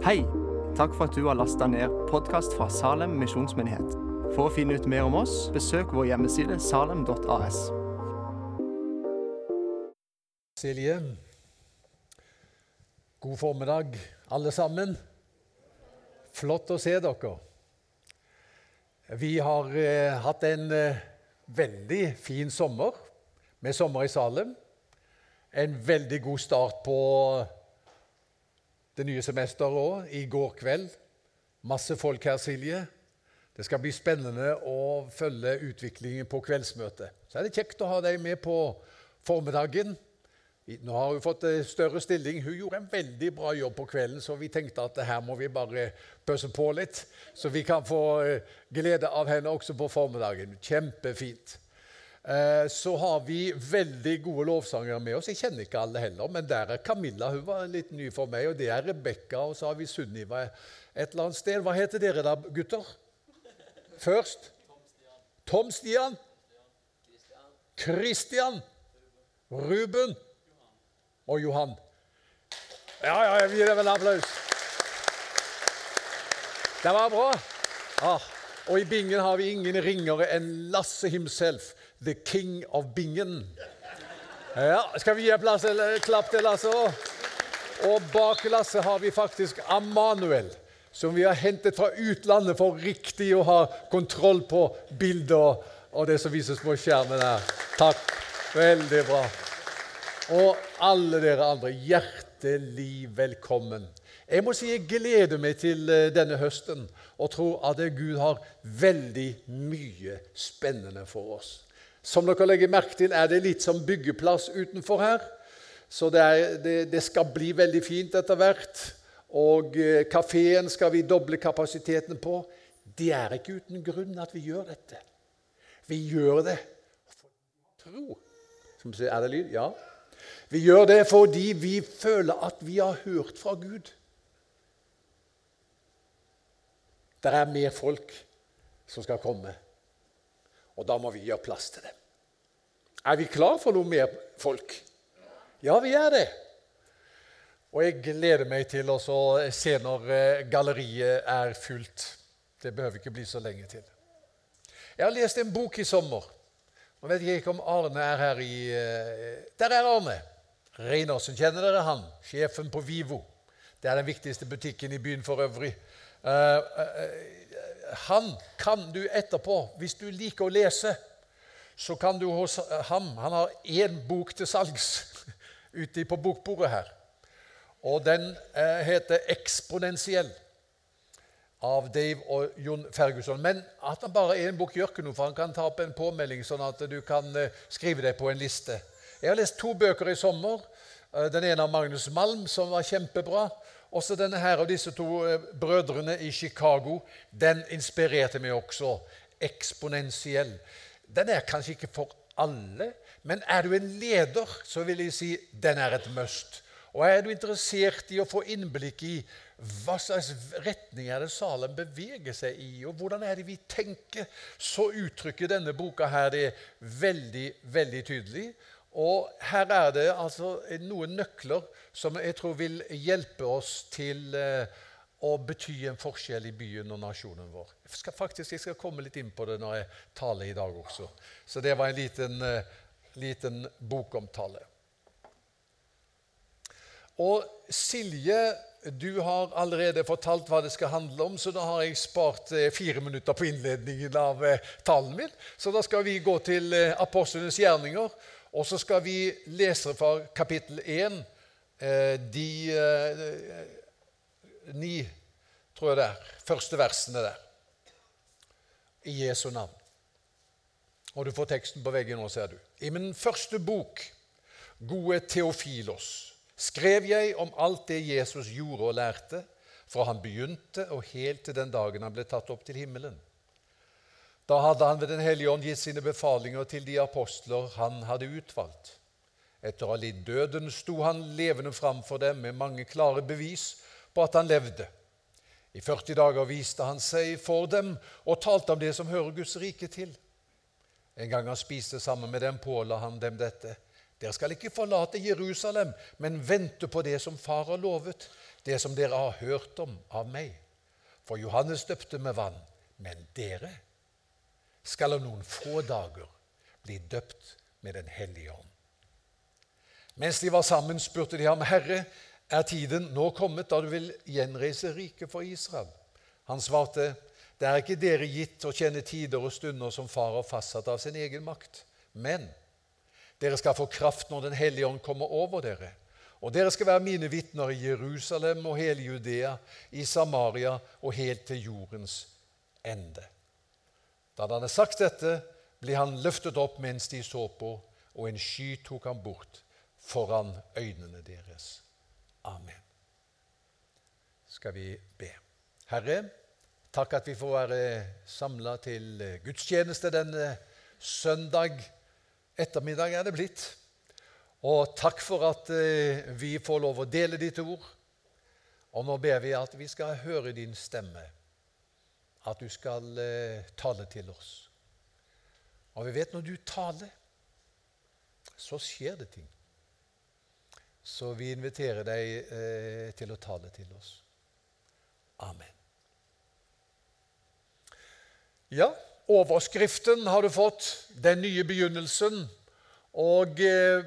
Hei! Takk for at du har lasta ned podkast fra Salem misjonsmyndighet. For å finne ut mer om oss, besøk vår hjemmeside salem.as. Silje, god formiddag, alle sammen. Flott å se dere. Vi har eh, hatt en eh, veldig fin sommer med sommer i Salem. En veldig god start på det nye semesteret òg, i går kveld. Masse folk her, Silje. Det skal bli spennende å følge utviklingen på kveldsmøtet. Så er det kjekt å ha deg med på formiddagen. Nå har hun fått større stilling. Hun gjorde en veldig bra jobb på kvelden, så vi tenkte at her må vi bare pøsse på litt, så vi kan få eh, glede av henne også på formiddagen. Kjempefint. Eh, så har vi veldig gode lovsangere med oss. Jeg kjenner ikke alle heller, men der er Camilla. Hun var litt ny for meg. Og det er Rebekka, og så har vi Sunniva et eller annet sted. Hva heter dere da, gutter? Først? Tom Stian. Christian. Ruben og Johan. Ja, ja, jeg gir dem en applaus. Det var bra. Ah, og i bingen har vi ingen ringere enn Lasse himself, the king of bingen. Ja, Skal vi gi plass, eller, klapp til Lasse? Og bak Lasse har vi faktisk Amanuel, som vi har hentet fra utlandet for riktig å ha kontroll på bilder og det som vises på skjermen her. Takk. Veldig bra. Og alle dere andre, hjertelig velkommen. Jeg må si jeg gleder meg til eh, denne høsten og tror at Gud har veldig mye spennende for oss. Som dere legger merke til, er det litt som byggeplass utenfor her. Så det, er, det, det skal bli veldig fint etter hvert. Og eh, kafeen skal vi doble kapasiteten på. Det er ikke uten grunn at vi gjør dette. Vi gjør det tro. Er det lyd? Ja. Vi gjør det fordi vi føler at vi har hørt fra Gud. Det er mer folk som skal komme, og da må vi gjøre plass til dem. Er vi klar for noe mer folk? Ja, vi er det. Og jeg gleder meg til å se når eh, galleriet er fullt. Det behøver ikke bli så lenge til. Jeg har lest en bok i sommer. Nå vet jeg ikke om Arne er her i eh, Der er Arne! Reinersen, kjenner dere han? Sjefen på Vivo. Det er den viktigste butikken i byen for øvrig. Han kan du etterpå, hvis du liker å lese, så kan du hos ham Han har én bok til salgs ute på bokbordet her. Og den uh, heter 'Eksponentiell' av Dave og Jon Ferguson. Men at han bare er en bok, gjør ikke noe, for han kan ta opp en påmelding, sånn at du kan skrive deg på en liste. Jeg har lest to bøker i sommer. Eh, den ene av Magnus Malm, som var kjempebra. Også denne her og disse to eh, brødrene i Chicago. Den inspirerte meg også. Eksponentiell. Den er kanskje ikke for alle, men er du en leder, så vil jeg si den er et must. Og er du interessert i å få innblikk i hva slags retning er det Salem beveger seg i, og hvordan er det vi tenker, så uttrykker denne boka her det veldig, veldig tydelig. Og her er det altså noen nøkler som jeg tror vil hjelpe oss til eh, å bety en forskjell i byen og nasjonen vår. Jeg skal, faktisk, jeg skal komme litt inn på det når jeg taler i dag også. Så det var en liten, eh, liten bokomtale. Og Silje, du har allerede fortalt hva det skal handle om, så da har jeg spart eh, fire minutter på innledningen av talen min. Så da skal vi gå til apostlenes gjerninger og så skal vi lese fra kapittel 1, eh, de eh, ni, tror jeg det er, første versene der. I Jesu navn. Og du får teksten på veggen nå, ser du. I min første bok, Gode Theofilos, skrev jeg om alt det Jesus gjorde og lærte, fra han begynte og helt til den dagen han ble tatt opp til himmelen. Da hadde han ved Den hellige ånd gitt sine befalinger til de apostler han hadde utvalgt. Etter å ha lidd døden sto han levende framfor dem med mange klare bevis på at han levde. I 40 dager viste han seg for dem og talte om det som hører Guds rike til. En gang han spiste sammen med dem, påla han dem dette. Dere skal ikke forlate Jerusalem, men vente på det som Far har lovet, det som dere har hørt om av meg. For Johannes døpte med vann, men dere skal om noen få dager bli døpt med Den hellige ånd. Mens de var sammen, spurte de ham, Herre, er tiden nå kommet da du vil gjenreise riket for Israel? Han svarte, det er ikke dere gitt å kjenne tider og stunder som far har fastsatt av sin egen makt. Men dere skal få kraft når Den hellige ånd kommer over dere. Og dere skal være mine vitner i Jerusalem og hele Judea, i Samaria og helt til jordens ende. Da han hadde sagt dette, ble han løftet opp mens de så på, og en sky tok ham bort foran øynene deres. Amen. Skal vi be. Herre, Takk at vi får være samla til gudstjeneste denne søndag ettermiddag er det blitt. Og takk for at eh, vi får lov å dele ditt ord. Og nå ber vi at vi skal høre din stemme, at du skal eh, tale til oss. Og vi vet når du taler, så skjer det ting. Så vi inviterer deg til å tale til oss. Amen. Ja, overskriften har du fått. Den nye begynnelsen. Og eh,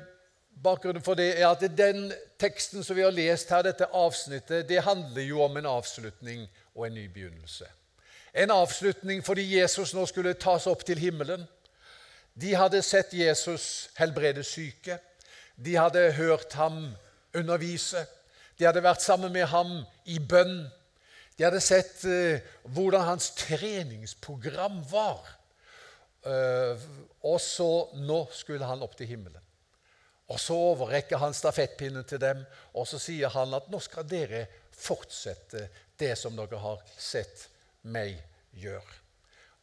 bakgrunnen for det er at den teksten som vi har lest her, dette avsnittet, det handler jo om en avslutning og en ny begynnelse. En avslutning fordi Jesus nå skulle tas opp til himmelen. De hadde sett Jesus helbrede syke. De hadde hørt ham undervise. De hadde vært sammen med ham i bønn. De hadde sett eh, hvordan hans treningsprogram var. Eh, og så nå skulle han opp til himmelen. Og Så overrekker han stafettpinnen til dem, og så sier han at nå skal dere fortsette det som dere har sett meg gjør.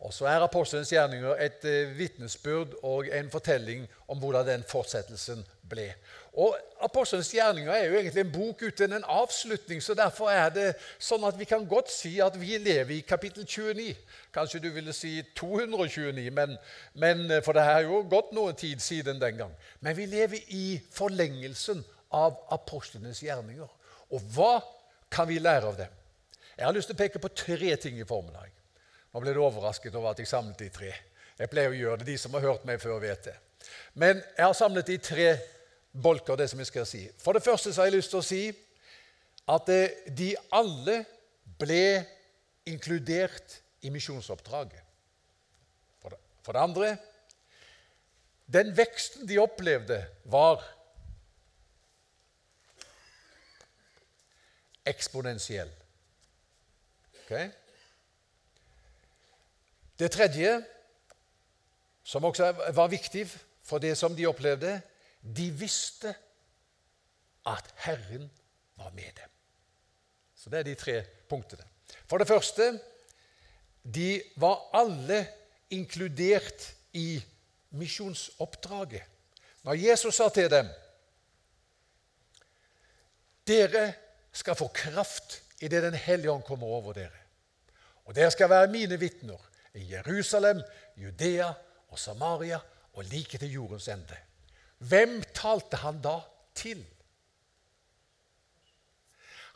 Og Så er apostelens gjerninger et eh, vitnesbyrd og en fortelling om hvordan den fortsettelsen ble. Og Apostelens gjerninger er jo egentlig en bok uten en avslutning, så derfor er det sånn at vi kan godt si at vi lever i kapittel 29. Kanskje du ville si 229, men, men, eh, for det har jo gått noen tid siden den gang. Men vi lever i forlengelsen av apostlenes gjerninger. Og hva kan vi lære av dem? Jeg har lyst til å peke på tre ting i formiddag. Nå ble du overrasket over at jeg samlet de tre. Jeg pleier å gjøre det. De som har hørt meg før, vet det. Men jeg har samlet de tre bolker, det som jeg skal si. For det første så har jeg lyst til å si at eh, de alle ble inkludert i misjonsoppdraget. For det, for det andre den veksten de opplevde, var eksponentiell. Okay? Det tredje, som også var viktig for det som de opplevde, de visste at Herren var med dem. Så det er de tre punktene. For det første de var alle inkludert i misjonsoppdraget. Når Jesus sa til dem dere skal få kraft idet Den hellige ånd kommer over dere. Og dere skal være mine vitner i Jerusalem, Judea og Samaria og like til jordens ende. Hvem talte han da til?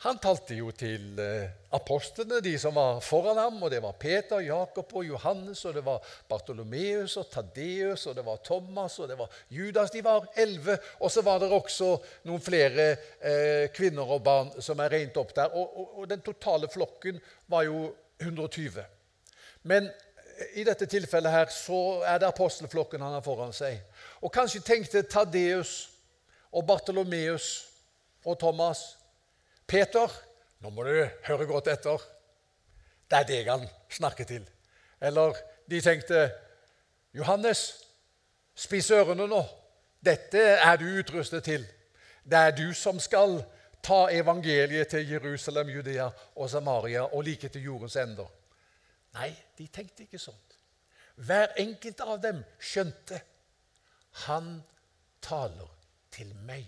Han talte jo til eh, apostlene, de som var foran ham. og Det var Peter, Jakob og Johannes, og det var Bartolomeus og Tadeus, og det var Thomas og det var Judas. De var elleve. Og så var det også noen flere eh, kvinner og barn som er regnet opp der. Og, og, og den totale flokken var jo 120. Men i dette tilfellet her, så er det apostelflokken han har foran seg. Og kanskje tenkte Tadeus og Bartolomeus og Thomas Peter, nå må du høre godt etter. Det er deg han snakker til. Eller de tenkte Johannes, spis ørene nå. Dette er du utrustet til. Det er du som skal ta evangeliet til Jerusalem, Judea og Samaria og like til jordens ender. Nei, de tenkte ikke sånt. Hver enkelt av dem skjønte han taler til meg.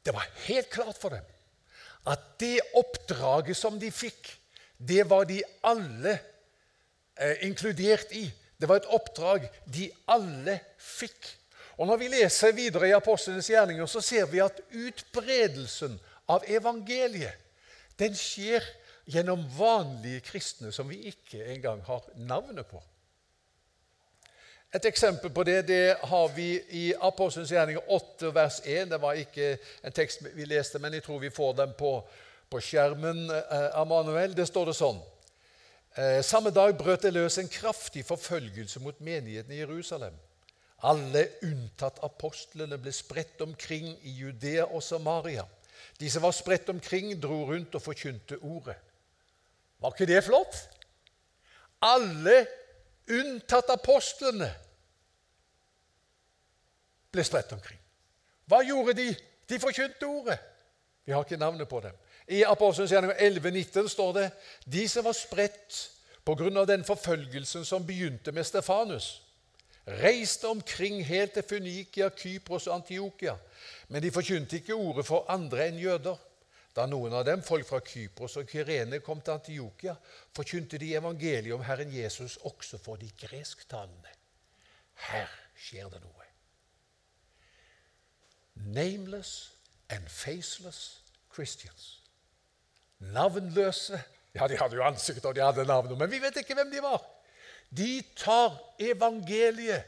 Det var helt klart for dem at det oppdraget som de fikk, det var de alle eh, inkludert i. Det var et oppdrag de alle fikk. Og Når vi leser videre i apostlenes gjerninger, så ser vi at utbredelsen av evangeliet den skjer gjennom vanlige kristne som vi ikke engang har navnet på. Et eksempel på det det har vi i Apostelens gjerninger 8, vers 1. Det var ikke en tekst vi leste, men jeg tror vi får den på, på skjermen. Eh, Manuel. Det står det sånn. Eh, samme dag brøt det løs en kraftig forfølgelse mot menigheten i Jerusalem. Alle unntatt apostlene ble spredt omkring i Judea og Samaria. De som var spredt omkring, dro rundt og forkynte ordet. Var ikke det flott? Alle unntatt apostlene ble spredt omkring. Hva gjorde de? De forkynte ordet. Vi har ikke navnet på dem. I Apostelens gjerning 11,19 står det de som var spredt pga. den forfølgelsen som begynte med Stefanus reiste omkring helt til Funikia, Kypros og Antiokia. Men de forkynte ikke ordet for andre enn jøder. Da noen av dem, folk fra Kypros og Kyrene, kom til Antiokia, forkynte de evangeliet om Herren Jesus også for de gresktalende. Her skjer det noe. Nameless and faceless Christians. Navnløse Ja, de hadde jo ansikt og de hadde navn, men vi vet ikke hvem de var. De tar evangeliet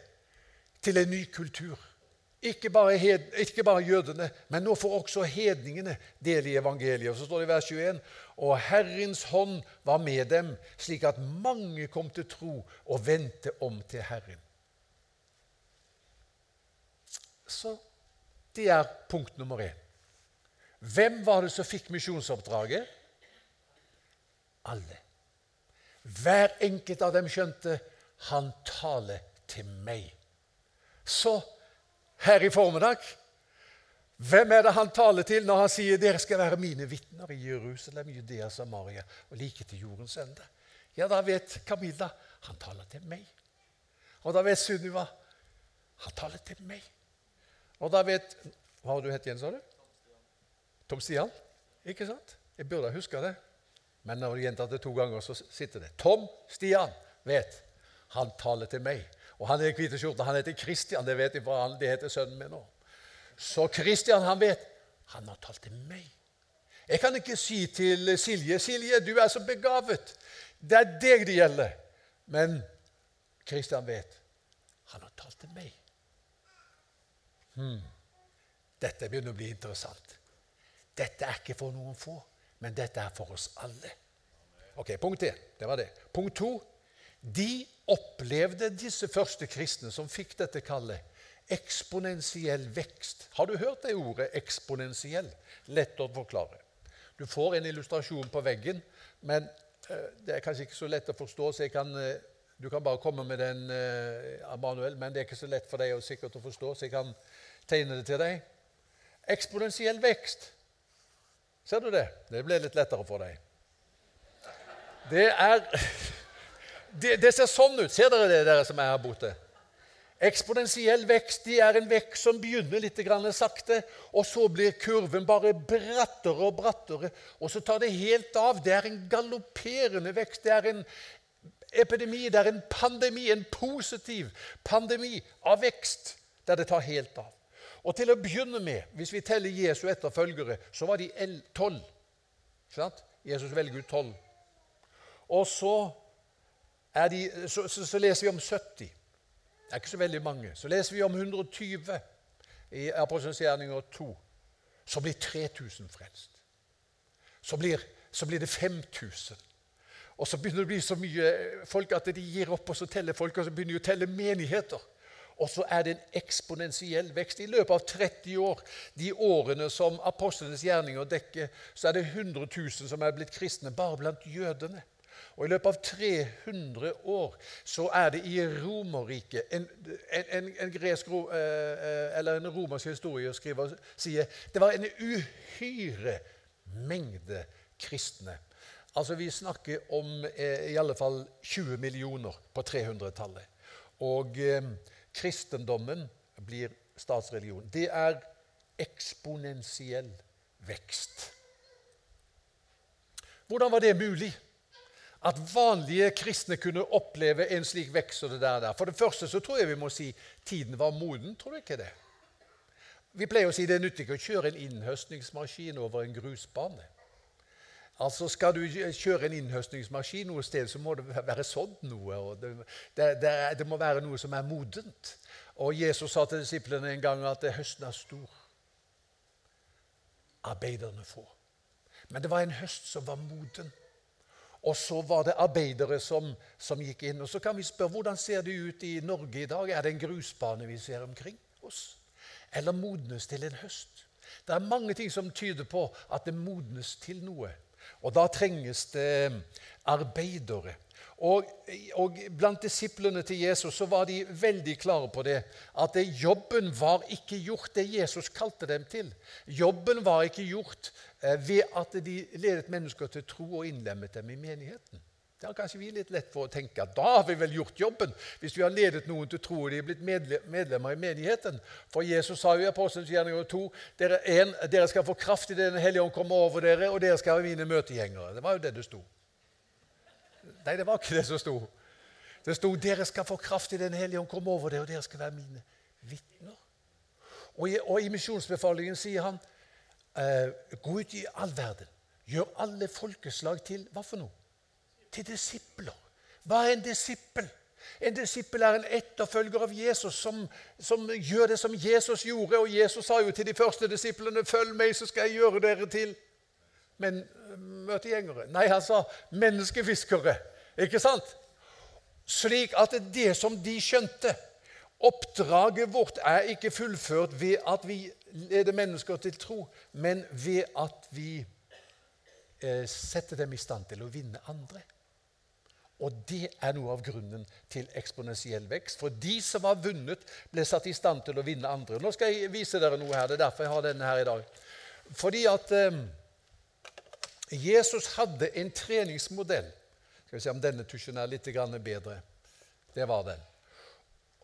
til en ny kultur. Ikke bare, hed, ikke bare, jødene, men nå får også hedningene del i evangeliet. Og Så står det i vers 21 og Herrens hånd var med dem, slik at mange kom til tro og vendte om til Herren. Så det er punkt nummer én. Hvem var det som fikk misjonsoppdraget? Alle. Hver enkelt av dem skjønte han taler til meg. Så her i formiddag hvem er det han taler til når han sier dere skal være mine vitner i Jerusalem, Judea, Samaria og like til jordens ende? Ja, da vet Camilla han taler til meg. Og da vet Sunniva han taler til meg. Og da vet Hva har du hett igjen, sa du? Tom Stian. Ikke sant? Jeg burde huske det. Men når du gjentar det to ganger, så sitter det. Tom Stian vet. Han taler til meg. Og han er i hvite skjorte. Han heter Kristian. Det vet jeg, for han, det heter sønnen min nå. Så Kristian, han vet. Han har talt til meg. Jeg kan ikke si til Silje 'Silje, du er så begavet'. Det er deg det gjelder. Men Kristian vet. Han har talt til meg. Hmm. Dette begynner å bli interessant. Dette er ikke for noen få men dette er for oss alle. Ok, Punkt 1. Det var det. Punkt 2. De opplevde, disse første kristne som fikk dette kallet, eksponentiell vekst. Har du hørt det ordet 'eksponentiell'? Lett å forklare. Du får en illustrasjon på veggen, men uh, det er kanskje ikke så lett å forstå, så kan, uh, du kan bare komme med den, uh, Manuel, men det er ikke så lett for deg å sikkert å forstå, så jeg kan tegne det til deg. Eksponentiell vekst. Ser du det? Det ble litt lettere for deg. Det er det, det, ser sånn ut. Ser dere det, dere som er her borte? Eksponentiell vekst det er en vekst som begynner litt sakte, og så blir kurven bare brattere og brattere, og så tar det helt av. Det er en galopperende vekst. Det er en epidemi, det er en pandemi, en positiv pandemi av vekst, der det tar helt av. Og til å begynne med, hvis vi teller Jesu etterfølgere, så var de tolv. Jesus velger ut tolv. Og så, de, så, så, så, leser vi om 70. Det er ikke så veldig mange. Så leser vi om 120 i Apostelens gjerninger 2. Så blir 3000 frelst. Så blir, så blir det 5000. Og så begynner det å bli så mye folk at de gir opp, og så teller folk, og så begynner de å telle menigheter. Og så er det en eksponentiell vekst. I løpet av 30 år, de årene som apostlenes gjerninger dekker, så er det 100 000 som er blitt kristne bare blant jødene. Og I løpet av 300 år så er det i Romerriket en, en, en, gresk, eh, eh, en romersk historieskriver sier det var en uhyre mengde kristne. Altså Vi snakker om eh, i alle fall 20 millioner på 300-tallet. Og eh, kristendommen blir statsreligion. Det er eksponentiell vekst. Hvordan var det mulig? at vanlige kristne kunne oppleve en slik vekst og det der. For det første så tror jeg vi må si tiden var moden. Tror du ikke det? Vi pleier å si det er nyttig å kjøre en innhøstningsmaskin over en grusbane. Altså Skal du kjøre en innhøstningsmaskin noe sted, så må det være sådd noe. og det, det, det, det, må være noe som er modent. Og Jesus sa til disiplene en gang at høsten er stor. Arbeiderne få. Men det var en høst som var moden. Og så var det arbeidere som, som, gikk inn. Og Så kan vi spørre hvordan ser det ut i Norge i dag. Er det en grusbane vi ser omkring oss? Eller modnes til en høst? Det er mange ting som tyder på at det modnes til noe. Og da trenges det arbeidere. Og, og, Blant disiplene til Jesus så var de veldig klare på det. At jobben var ikke gjort det Jesus kalte dem til. Jobben var ikke gjort eh, ved at de ledet mennesker til tro og innlemmet dem i menigheten. Det har kanskje vi litt lett for å tenke at da har vi vel gjort jobben. Hvis vi har ledet noen til tro og de er blitt medlemmer i menigheten. For Jesus sa jo i Apostelens gjerninger 2 dere, en, dere skal få kraft i Den hellige ånd komme over dere, og dere skal være mine møtegjengere. Det var jo det det sto. Nei, det var ikke det som sto. Det sto dere skal få kraft i Den hellige ånd komme over dere, og dere skal være mine vitner. Og i, og i misjonsbefalingen sier han eh, gå ut i all verden. Gjør alle folkeslag til hva for noe? Til disipler. Hva er en disippel? En disippel er en etterfølger av Jesus som, som, gjør det som Jesus gjorde. Og Jesus sa jo til de første disiplene 'Følg meg, så skal jeg gjøre dere til' Men møtegjengere. Nei, han sa menneskefiskere. Ikke sant? Slik at det som de skjønte Oppdraget vårt er ikke fullført ved at vi leder mennesker til tro, men ved at vi eh, setter dem i stand til å vinne andre. Og det er noe av grunnen til eksponentiell vekst. For de som har vunnet, ble satt i stand til å vinne andre. Nå skal jeg vise dere noe her. Det er derfor jeg har denne her i dag. Fordi at eh, Jesus hadde en treningsmodell. Skal vi se om denne tusjen er litt bedre. Det var den.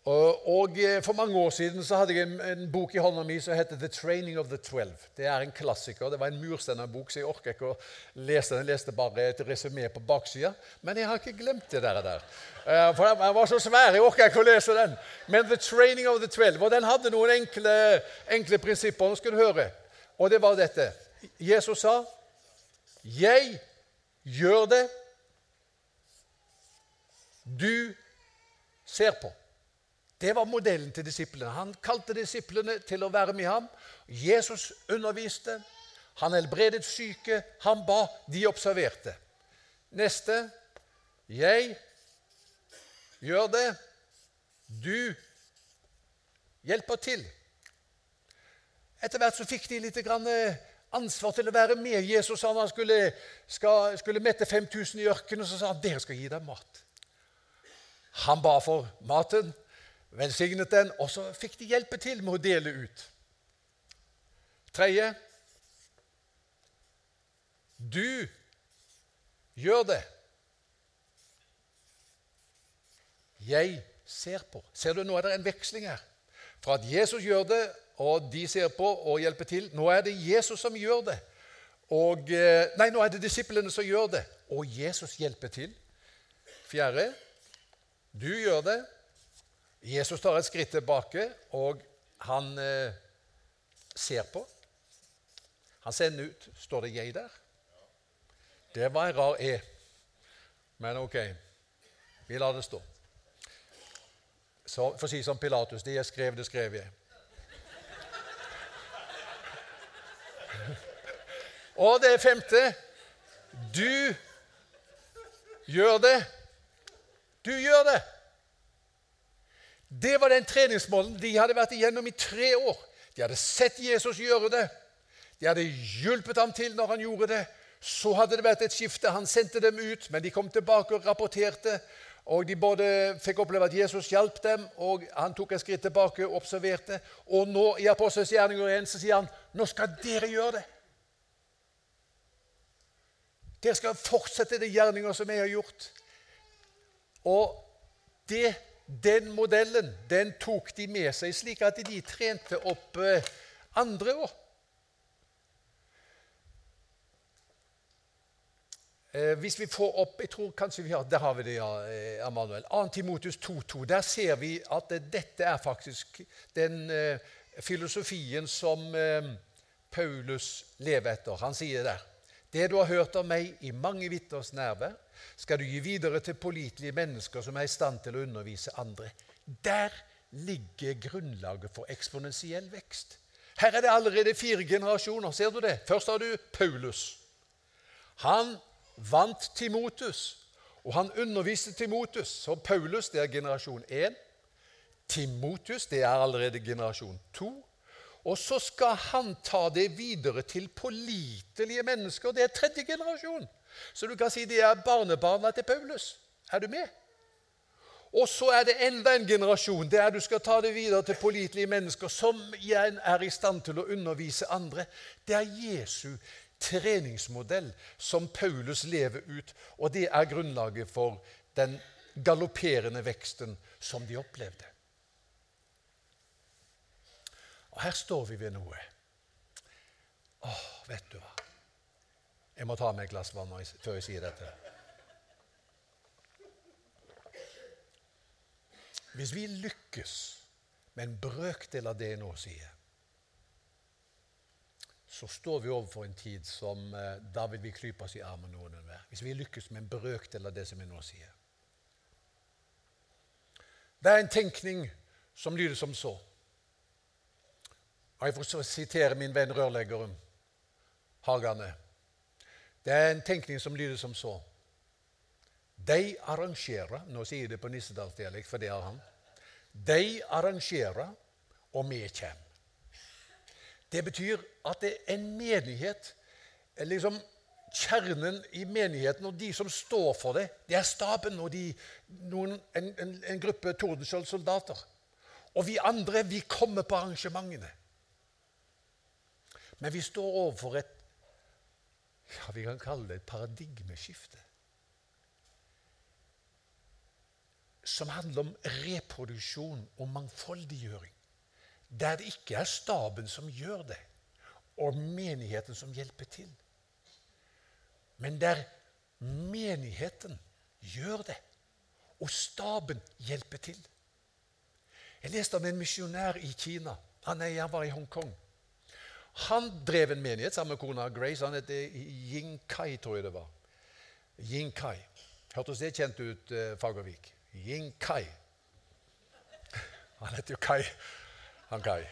Og, eh, For mange år siden så hadde jeg en, bok i hånda mi som heter 'The Training of the Twelve'. Det er en klassiker. Det var en mursteinerbok, så jeg orker ikke å lese den. Jeg leste bare et resymé på baksida. Men jeg har ikke glemt det der. der. Uh, for den var så svær, jeg orker ikke å lese den. Men 'The Training of the Twelve', og den hadde noen enkle, enkle prinsipper. Nå skal du høre. Og det var dette. Jesus sa 'Jeg gjør det. Du ser på'. Det var modellen til disiplene. Han kalte disiplene til å være med ham. Jesus underviste. Han helbredet syke. Han ba. De observerte. Neste. Jeg gjør det. Du hjelper til. Etter hvert så fikk de litt eh, ansvar til å være med. Jesus han skulle, skal, skulle mette 5000 i ørkenen, og så sa han dere skal gi dem mat. Han ba for maten, velsignet den, og så fikk de hjelpe til med å dele ut. Tredje du gjør det. Jeg ser på. Ser du, nå er det en veksling her. Fra at Jesus gjør det, og de ser på og hjelper til. Nå er det Jesus som gjør det. Og, eh, nei, nå er det disiplene som gjør det, og Jesus hjelper til. Fjerde du gjør det. Jesus tar et skritt tilbake, og han eh, ser på. Han sender ut. Står det 'jeg' der? Det var en rar E. Men ok, vi lar det stå. Så, for å si som Pilatus det jeg skrev, det skrev jeg. Og det femte du gjør det. Du gjør det. Det var den treningsmålen de hadde vært igjennom i tre år. De hadde sett Jesus gjøre det. De hadde hjulpet ham til når han gjorde det. Så hadde det vært et skifte. Han sendte dem ut, men de kom tilbake og rapporterte. Og De både fikk oppleve at Jesus hjalp dem, og han tok et skritt tilbake og observerte. Og nå i Apostels gjerninger 1 så sier han nå skal dere gjøre det. Dere skal fortsette de gjerninger som jeg har gjort. Og det, den modellen den tok de med seg, slik at de trente opp eh, andre òg. Eh, hvis vi får opp jeg tror kanskje vi har, Der har vi det, ja, eh, Emanuel. 2. Timotus 2,2. Der ser vi at dette er faktisk den eh, filosofien som eh, Paulus lever etter. Han sier der det du har hørt av meg i mange vitners nærvær, skal du gi videre til pålitelige mennesker som er i stand til å undervise andre. Der ligger grunnlaget for eksponentiell vekst. Her er det allerede fire generasjoner. Ser du det? Først har du Paulus. Han vant Timotus, og han underviste Timotus. Så Paulus det er generasjon 1. Timotus det er allerede generasjon 2. Og så skal han ta det videre til pålitelige mennesker. Det er tredje generasjon. Så du kan si det er barnebarna til Paulus. Er du med? Og så er det enda en generasjon der du skal ta det videre til pålitelige mennesker som igjen er i stand til å undervise andre. Det er Jesu treningsmodell som Paulus lever ut, og det er grunnlaget for den galopperende veksten som de opplevde. Og her står vi ved noe. Åh, vet du hva? Jeg må ta meg et glass vann før jeg sier dette. Hvis vi lykkes med en brøkdel av det jeg nå sier, så står vi overfor en tid som eh, Da vil vi klype oss i armen noen hver. Hvis vi lykkes med en brøkdel av det som jeg nå sier. Det er en tenkning som lyder som så. Og Jeg får sitere min venn rørleggeren Hagane. Det er en tenkning som lyder som så. De arrangerer Nå sier jeg det på nissedalsdialekt, for det har han. De arrangerer, og vi kommer. Det betyr at det er en menighet liksom Kjernen i menigheten og de som står for det, det er staben og de, noen, en, en, en gruppe Tordenskjold-soldater. Og vi andre, vi kommer på arrangementene. Men vi står overfor et ja, vi kan kalle det et paradigmeskifte. Som handler om reproduksjon og mangfoldiggjøring. Der det ikke er staben som gjør det, og menigheten som hjelper til. Men der menigheten gjør det, og staben hjelper til. Jeg leste om en misjonær i Kina. Han, er, han var i Hongkong. Han drev en menighet sammen med kona Grace. Han het Ying Kai, tror jeg det var. Ying Kai. Hørtes det kjent ut, eh, Fagervik? Ying Kai. Han heter jo Kai. Han Kai.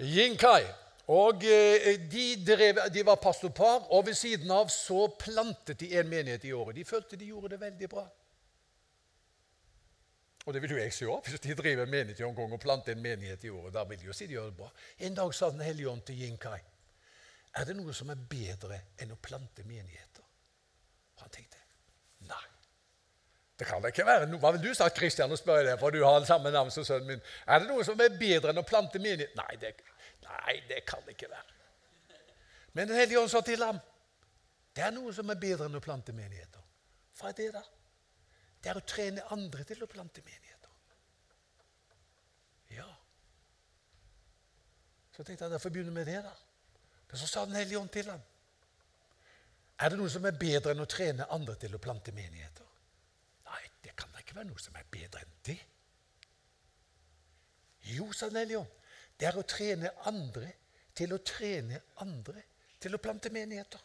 Ying Kai. Og eh, de, drev, de var pastorpar, og ved siden av så plantet de en menighet i året. De følte de gjorde det veldig bra. Og det vil jo jeg si òg. Hvis de driver menighet i Hongkong og planter en menighet i året, da vil de jo si de gjør det bra. En dag sa Den hellige ånd til Yinkai er det noe som er bedre enn å plante menigheter. Han tenkte nei. Det kan det ikke være. Hva vil du si, Kristian, og spørre deg, for du har samme navn som sønnen min? Er det noe som er bedre enn å plante menighet? Nei, det, nei, det kan det ikke være. Men Den hellige ånd sa til ham det er noe som er bedre enn å plante menigheter. Hva er det, da? Det er å trene andre til å plante menigheter. Ja. Så tenkte jeg derfor begynne med det, da. Men så sa Den hellige ånd til ham Er det noe som er bedre enn å trene andre til å plante menigheter? Nei, det kan da ikke være noe som er bedre enn det. Jo, sa Den hellige ånd, det er å trene andre til å trene andre til å plante menigheter.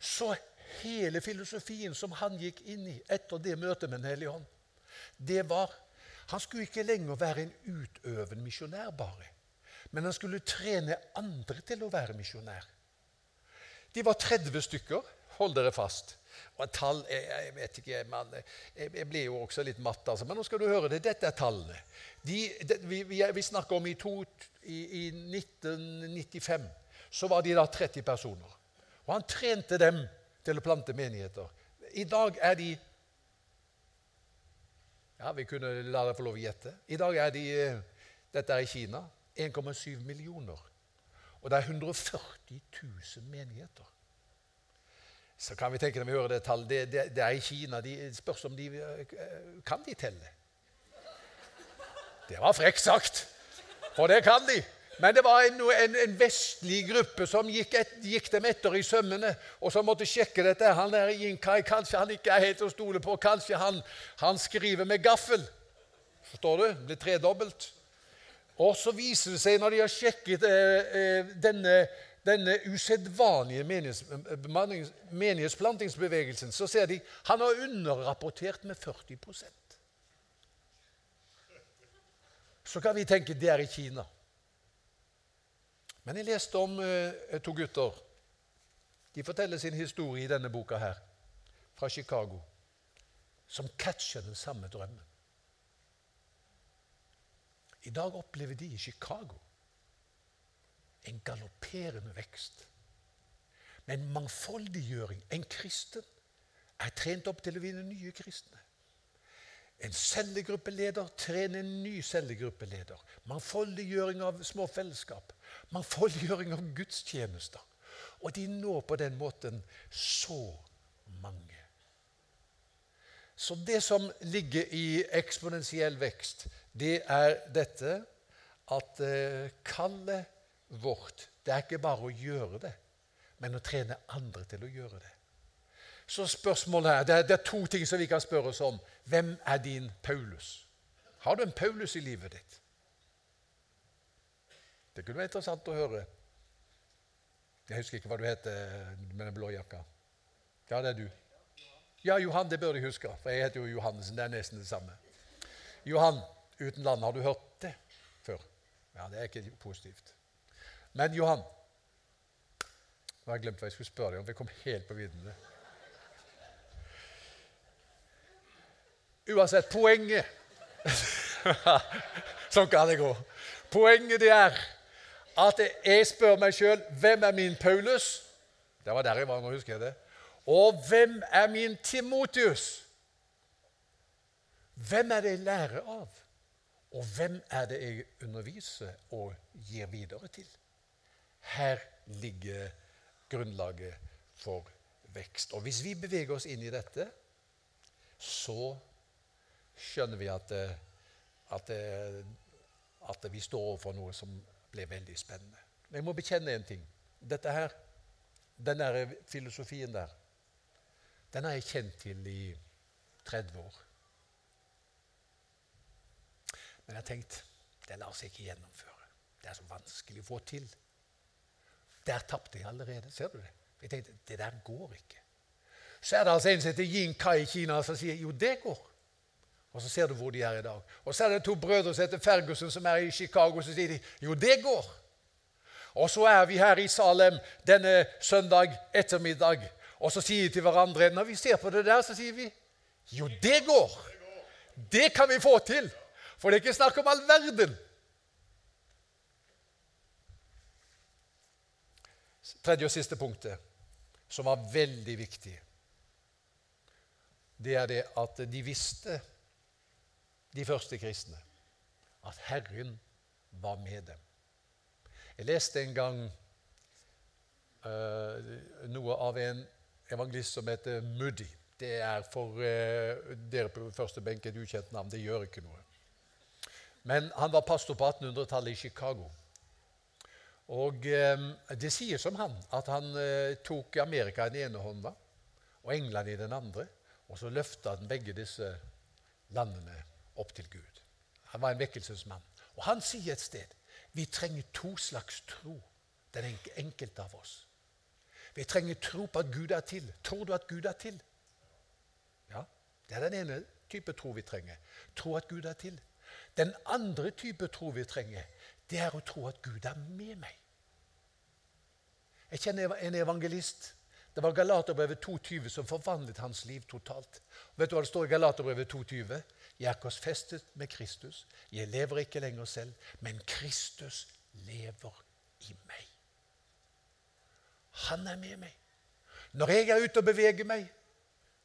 Så hele filosofien som han gikk inn i etter det møtet med Den hellige ånd, det var Han skulle ikke lenger være en utøvende misjonær bare, men han skulle trene andre til å være misjonær. De var 30 stykker. Hold dere fast. Og tall jeg, jeg, vet ikke, man, jeg, jeg ble jo også litt matt, altså, men nå skal du høre det. Dette er tallene. De, de, vi, vi, vi, snakker om i, to, i, i 1995. Så var de da 30 personer. Og han trente dem til å plante menigheter. I dag er de Ja, vi kunne la deg få lov å gjette. I dag er de eh, Dette er i Kina. 1,7 millioner. Og det er 140 000 menigheter. Så kan vi tenke når vi hører det tallet det, det, det, er i Kina. De spørs om de eh, Kan de telle? Det var frekt sagt, for det kan de. Men det var en, en, en vestlig gruppe som gikk, et, gikk, dem etter i sømmene, og som måtte sjekke dette. Han der Inkai, kanskje han ikke er helt å stole på. Kanskje han, han skriver med gaffel. Forstår du? Det blir tredobbelt. Og så viser det seg, når de har sjekket eh, eh denne, denne usedvanlige menighets, menighetsplantingsbevegelsen, så ser de han har underrapportert med 40% Så kan vi tenke det er i Kina. Men jeg leste om eh, to gutter. De forteller sin historie i denne boka her, fra Chicago, som catcher den samme drømmen. I dag opplever de i Chicago en galopperende vekst. Med en mangfoldiggjøring. En kristen er trent opp til å vinne nye kristne. En cellegruppeleder trener en ny cellegruppeleder. Mangfoldiggjøring av små fellesskap. Mangfoldiggjøring av gudstjenester. Og de når på den måten så mange. Så det som ligger i eksponentiell vekst, det er dette at eh, kallet vårt det er ikke bare å gjøre det, men å trene andre til å gjøre det. Så spørsmålet her, det er, det er to ting som vi kan spørre oss om. Hvem er din Paulus? Har du en Paulus i livet ditt? Det kunne være interessant å høre. Jeg husker ikke hva du heter med den blå jakka. Ja, det er du. Ja, Johan, det bør du huske, for jeg heter jo Johannessen. Det er nesten det samme. Johan uten land, har du hørt det før? Ja, det er ikke positivt. Men Johan Nå har jeg glemt hva jeg skulle spørre deg om. Jeg kom helt på viddene. Uansett, poenget Sånn kan det gå. Poenget det er at jeg spør meg sjøl hvem er min Paulus? Det var der jeg var, nå husker jeg det. Og hvem er min Timotius? Hvem er det jeg lærer av? Og hvem er det jeg underviser og gir videre til? Her ligger grunnlaget for vekst. Og hvis vi beveger oss inn i dette, så skjønner vi at, eh, at, eh, at vi står overfor noe som blir veldig spennende. Men jeg må bekjenne en ting. Dette her, Den der filosofien der, den har jeg kjent til i 30 år. Men jeg har tenkt det lar seg ikke gjennomføre. Det er så vanskelig å få til. Der tapte jeg allerede. Ser du det? Jeg tenkte, Det der går ikke. Så er det altså en som heter Yin Kai i Kina, som sier jo, det går. Og så ser du hvor de er i dag. Og så er det to brødre som heter Ferguson, som er i Chicago. Så sier de jo, det går. Og så er vi her i Salem denne søndag ettermiddag, og så sier de til hverandre Når vi ser på det der, så sier vi jo, det går. Det kan vi få til. For det er ikke snakk om all verden. Tredje og siste punktet, som var veldig viktig, det er det at de visste de første kristne, at Herren var med dem. Jeg leste en gang uh, noe av en evangelist som heter Moody. Det er for uh, dere på første benk et ukjent navn. Det gjør ikke noe. Men han var pastor på 1800-tallet i Chicago. Og um, det sier som han at han uh, tok Amerika i den ene hånda og England i den andre. Og så løfta han begge disse landene opp til Gud. Han var en vekkelsesmann. Og han sier et sted vi trenger to slags tro, den enkelte av oss. Vi trenger tro på at Gud er til. Tror du at Gud er til? Ja, Det er den ene type tro vi trenger. Tro at Gud er til. Den andre type tro vi trenger, det er å tro at Gud er med meg. Jeg kjenner en evangelist det var Galaterbrevet 2,20 som forvandlet hans liv totalt. vet du hva det står i Galaterbrevet 2,20? Jeg er korsfestet med Kristus. Jeg lever ikke lenger selv, men Kristus lever i meg. Han er med meg. Når jeg er ute og beveger meg,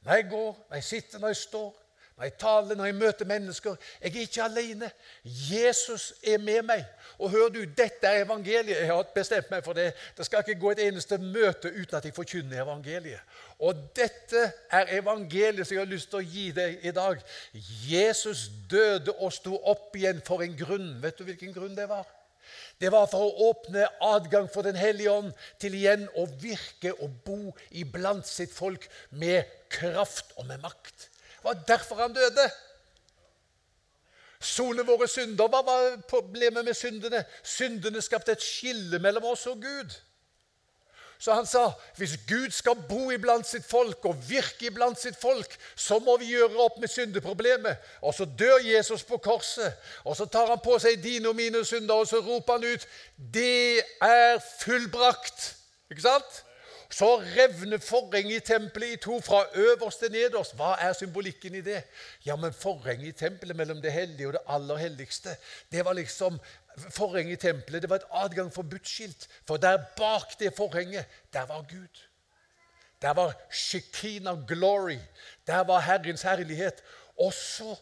når jeg går, når jeg sitter, når jeg står, når jeg taler, når jeg møter mennesker. Jeg er ikke alene. Jesus er med meg. Og hør du, dette er evangeliet. Jeg har bestemt meg for det. Det skal ikke gå et eneste møte uten at jeg forkynner evangeliet. Og dette er evangeliet som jeg har lyst til å gi deg i dag. Jesus døde og sto opp igjen for en grunn. Vet du hvilken grunn det var? Det var for å åpne adgang for Den hellige ånd til igjen å virke og bo iblant sitt folk med kraft og med makt. Det var derfor han døde. Sone våre synder. Hva var problemet med syndene? Syndene skapte et skille mellom oss og Gud. Så han sa hvis Gud skal bo iblant sitt folk og virke iblant sitt folk, så må vi gjøre opp med syndeproblemet. Og så dør Jesus på korset, og så tar han på seg dine og mine synder, og så roper han ut 'Det er fullbrakt'. Ikke sant? Så revner forhenget i tempelet i to, fra øverst til nederst. Hva er symbolikken i det? Ja, men Forhenget i tempelet mellom det hellige og det aller helligste, det var liksom forhenget i tempelet. Det var et adgang forbudt-skilt. For der bak det forhenget, der var Gud. Der var Shekinah glory. Der var Herrens herlighet. Og så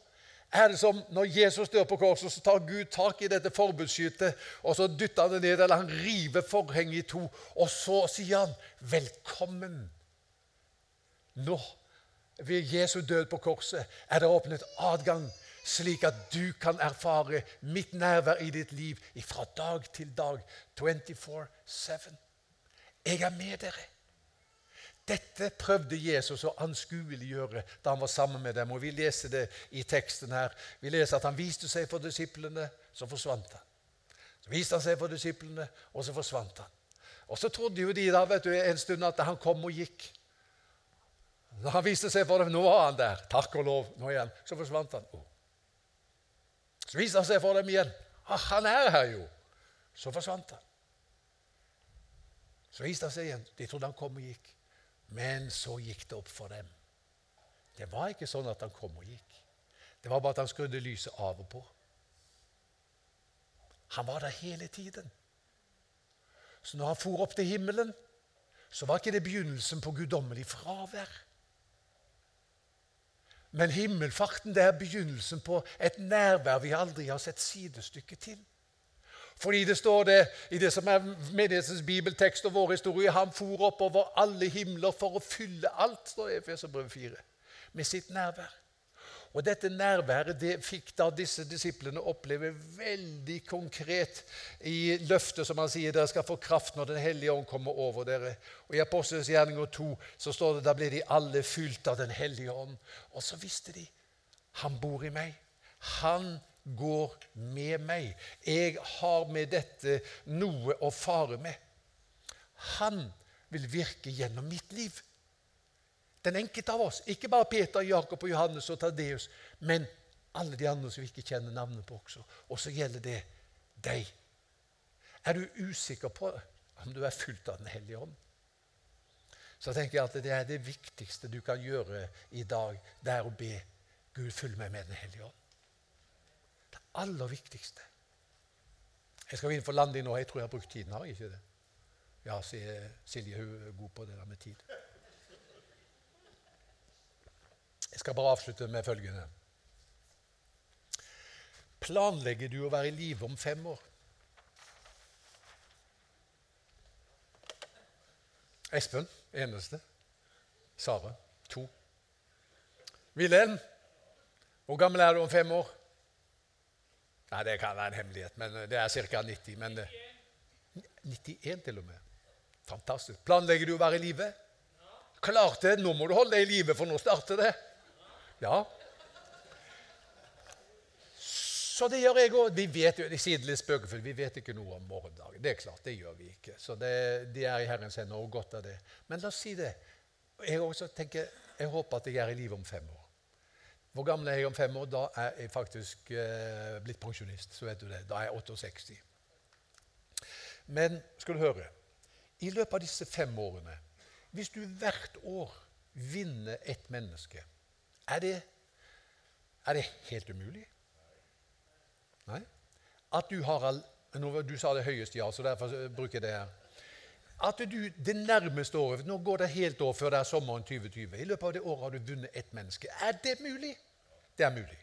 er det som når Jesus dør på korset, så tar Gud tak i dette forbudsskytet, og så dytter han det ned, eller han river forhenget i to, og så sier han 'velkommen'. Nå, ved Jesu død på korset, er det åpnet adgang, slik at du kan erfare mitt nærvær i ditt liv fra dag til dag, 24-7. Jeg er med dere. Dette prøvde Jesus å anskueliggjøre da han var sammen med dem. og Vi leser det i teksten her. Vi leser at han viste seg for disiplene, så forsvant han. Så viste han seg for disiplene, og så forsvant han. Og Så trodde jo de da vet du, en stund at han kom og gikk. Da han viste seg for dem, nå var han der. Takk og lov. nå igjen. Så forsvant han. Oh. Så viste han seg for dem igjen. Ah, han er her jo. Så forsvant han. Så viste han seg igjen. De trodde han kom og gikk. Men så gikk det opp for dem. Det var ikke sånn at han kom og gikk. Det var bare at han skrudde lyset av og på. Han var der hele tiden. Så når han for opp til himmelen, så var ikke det begynnelsen på guddommelig fravær. Men himmelfarten det er begynnelsen på et nærvær vi aldri har sett sidestykke til. Fordi det står det i det som er menighetens bibeltekst og vår historie Han for oppover alle himler for å fylle alt, står det i Efeserbrevet 4, med sitt nærvær. Og Dette nærværet det fikk da disse disiplene oppleve veldig konkret i løftet som han sier dere skal få kraft når Den hellige ånd kommer over dere. Og I Apostelens gjerninger 2 så står det da ble de alle fylt av Den hellige ånd. Og så visste de han bor i meg. Han går med meg. Jeg har med dette noe å fare med. Han vil virke gjennom mitt liv. Den enkelte av oss. Ikke bare Peter, Jakob, og Johannes og Tadeus, men alle de andre som vi ikke kjenner navnet på også. Og så gjelder det deg. Er du usikker på om du er fullt av Den hellige ånd? Så tenker jeg at det er det viktigste du kan gjøre i dag. Det er å be Gud følge meg med Den hellige ånd aller viktigste. Jeg skal inn for landing nå. Jeg tror jeg har brukt tiden. Har jeg ikke det? Ja, sier Silje hun er god på det der med tid. Jeg skal bare avslutte med følgende. Planlegger du å være i live om fem år? Espen eneste. Sara to. Wilhelm, hvor gammel er du om fem år? Nei, Det kan være en hemmelighet, men det er ca. 90. Men 91 til og med. Fantastisk. Planlegger du å være i live? Klart det! Nå må du holde deg i live, for nå starter det. Ja. Så det gjør jeg òg. Vi vet jo, jeg sier det litt spøkefullt, vi vet ikke noe om morgendagen. Det er klart, det gjør vi ikke. Så det, de er i Herrens hender, og godt av det. Men la oss si det. Jeg også tenker, jeg håper at jeg er i live om fem år. Hvor gammel er jeg om fem år? Da er jeg faktisk eh, blitt pensjonist. så vet du det. Da er jeg 68. Men skal du høre I løpet av disse fem årene Hvis du hvert år vinner et menneske, er det, er det helt umulig? Nei? At du har all, Du sa det høyeste ja, så derfor bruker jeg det her. At du det nærmeste året Nå går det helt år før det er sommeren 2020. I løpet av det året har du vunnet ett menneske. Er det mulig? Det er mulig.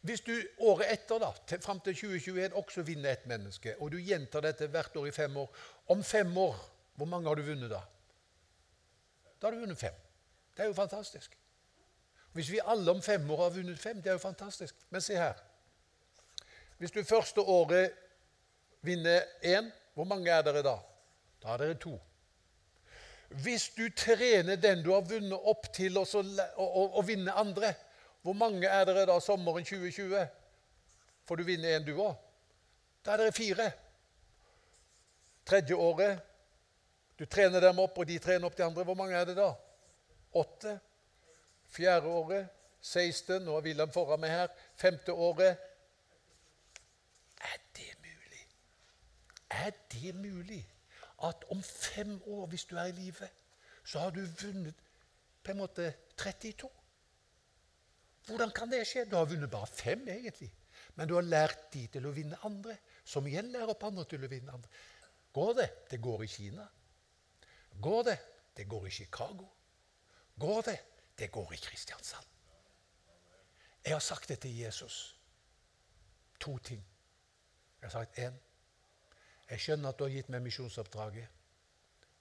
Hvis du året etter, da, til, fram til 2021, også vinner et menneske, og du gjentar dette hvert år i fem år Om fem år, hvor mange har du vunnet da? Da har du vunnet fem. Det er jo fantastisk. Hvis vi alle om fem år har vunnet fem, det er jo fantastisk. Men se her. Hvis du første året vinner én, hvor mange er dere da? Da er dere to. Hvis du trener den du har vunnet opp til å, vinne andre, hvor mange er dere da sommeren 2020? Får du vinne én, du òg. Da er dere fire. Tredje året du trener dem opp, og de trener opp de andre. Hvor mange er det da? Åtte. Fjerde året 16. Nå er Wilhelm foran meg her. Femte året Er det mulig? Er det mulig at om fem år, hvis du er i live, så har du vunnet på en måte 32? Hvordan kan det skje? Du har vunnet bare fem, egentlig. Men du har lært de til å vinne andre, som igjen lærer opp andre til å vinne andre. Går det? Det går i Kina. Går det? Det går i Chicago. Går det? Det går i Kristiansand. Jeg har sagt det til Jesus. To ting. Jeg har sagt én. Jeg skjønner at du har gitt meg misjonsoppdraget.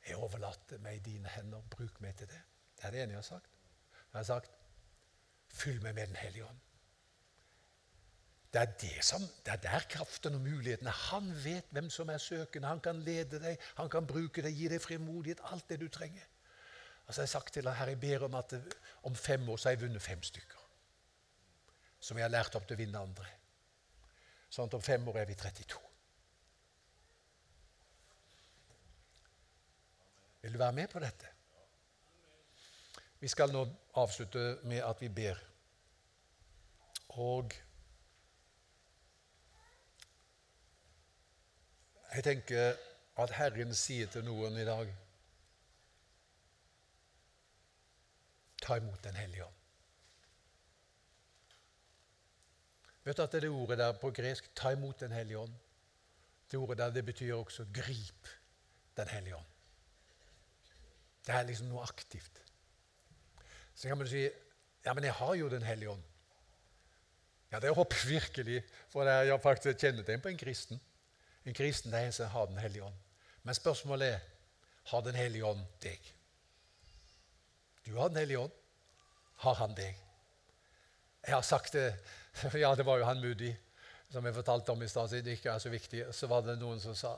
Jeg overlater meg i dine hender. Bruk meg til det. Det er det ene jeg har sagt. Jeg har sagt fyll meg med Den hellige ånd. Det er, det, som, det er der kraften og mulighetene Han vet hvem som er søkende. Han kan lede deg, han kan bruke deg, gi deg frimodighet, alt det du trenger. Altså Jeg har sagt til deg, her, jeg ber om at om fem år så har jeg vunnet fem stykker. Som jeg har lært opp til å vinne andre. Sånn at om fem år er vi 32. Vil du være med på dette? Vi skal nå avslutte med at vi ber. Og Jeg tenker at Herren sier til noen i dag Ta imot Den hellige ånd. Vet du at det, det ordet der på gresk 'ta imot Den hellige ånd' Det ordet der det betyr også 'grip Den hellige ånd'. Det er liksom noe aktivt. Så kan man si ja, men jeg har jo Den hellige ånd. Ja, det håper jeg virkelig, for det er faktisk et kjennetegn på en kristen. En kristen er en som har Den hellige ånd. Men spørsmålet er har Den hellige ånd deg. Du har Den hellige ånd. Har han deg? Jeg har sagt det Ja, det var jo han Moody som jeg fortalte om i stad. Det ikke er så viktig. Så var det noen som sa,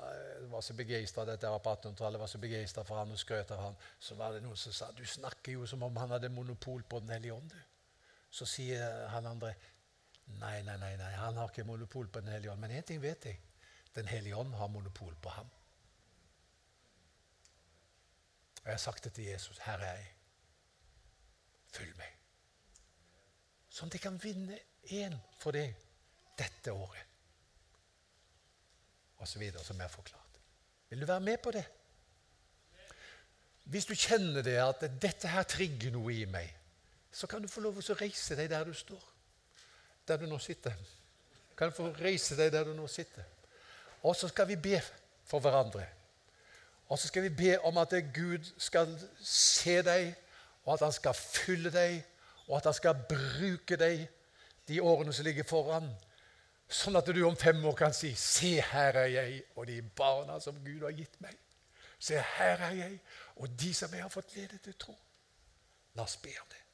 var så begeistra dette var på 1800-tallet, var så begeistra for han og skrøt av han. Så var det noen som sa du snakker jo som om han hadde monopol på Den hellige ånd. Så sier han andre nei, nei, nei, nei, han har ikke monopol på Den hellige ånd. Men én ting vet jeg. Den hellige ånd har monopol på ham. Og jeg har sagt det til Jesus. Her er jeg. Følg meg. Sånn at jeg kan vinne én for deg dette året. Og så videre, som jeg har forklart. Vil du være med på det? Hvis du kjenner det at dette her trigger noe i meg, så kan du få lov til å reise deg der du står. Der du nå sitter. Kan du få reise deg der du nå sitter. Og så skal vi be for hverandre. Og så skal vi be om at Gud skal se deg, og at han skal fylle deg, og at han skal bruke deg de årene som ligger foran. Sånn at du om fem år kan si 'Se, her er jeg og de barna som Gud har gitt meg.' 'Se, her er jeg og de som jeg har fått ledet til tro.' La oss be om det.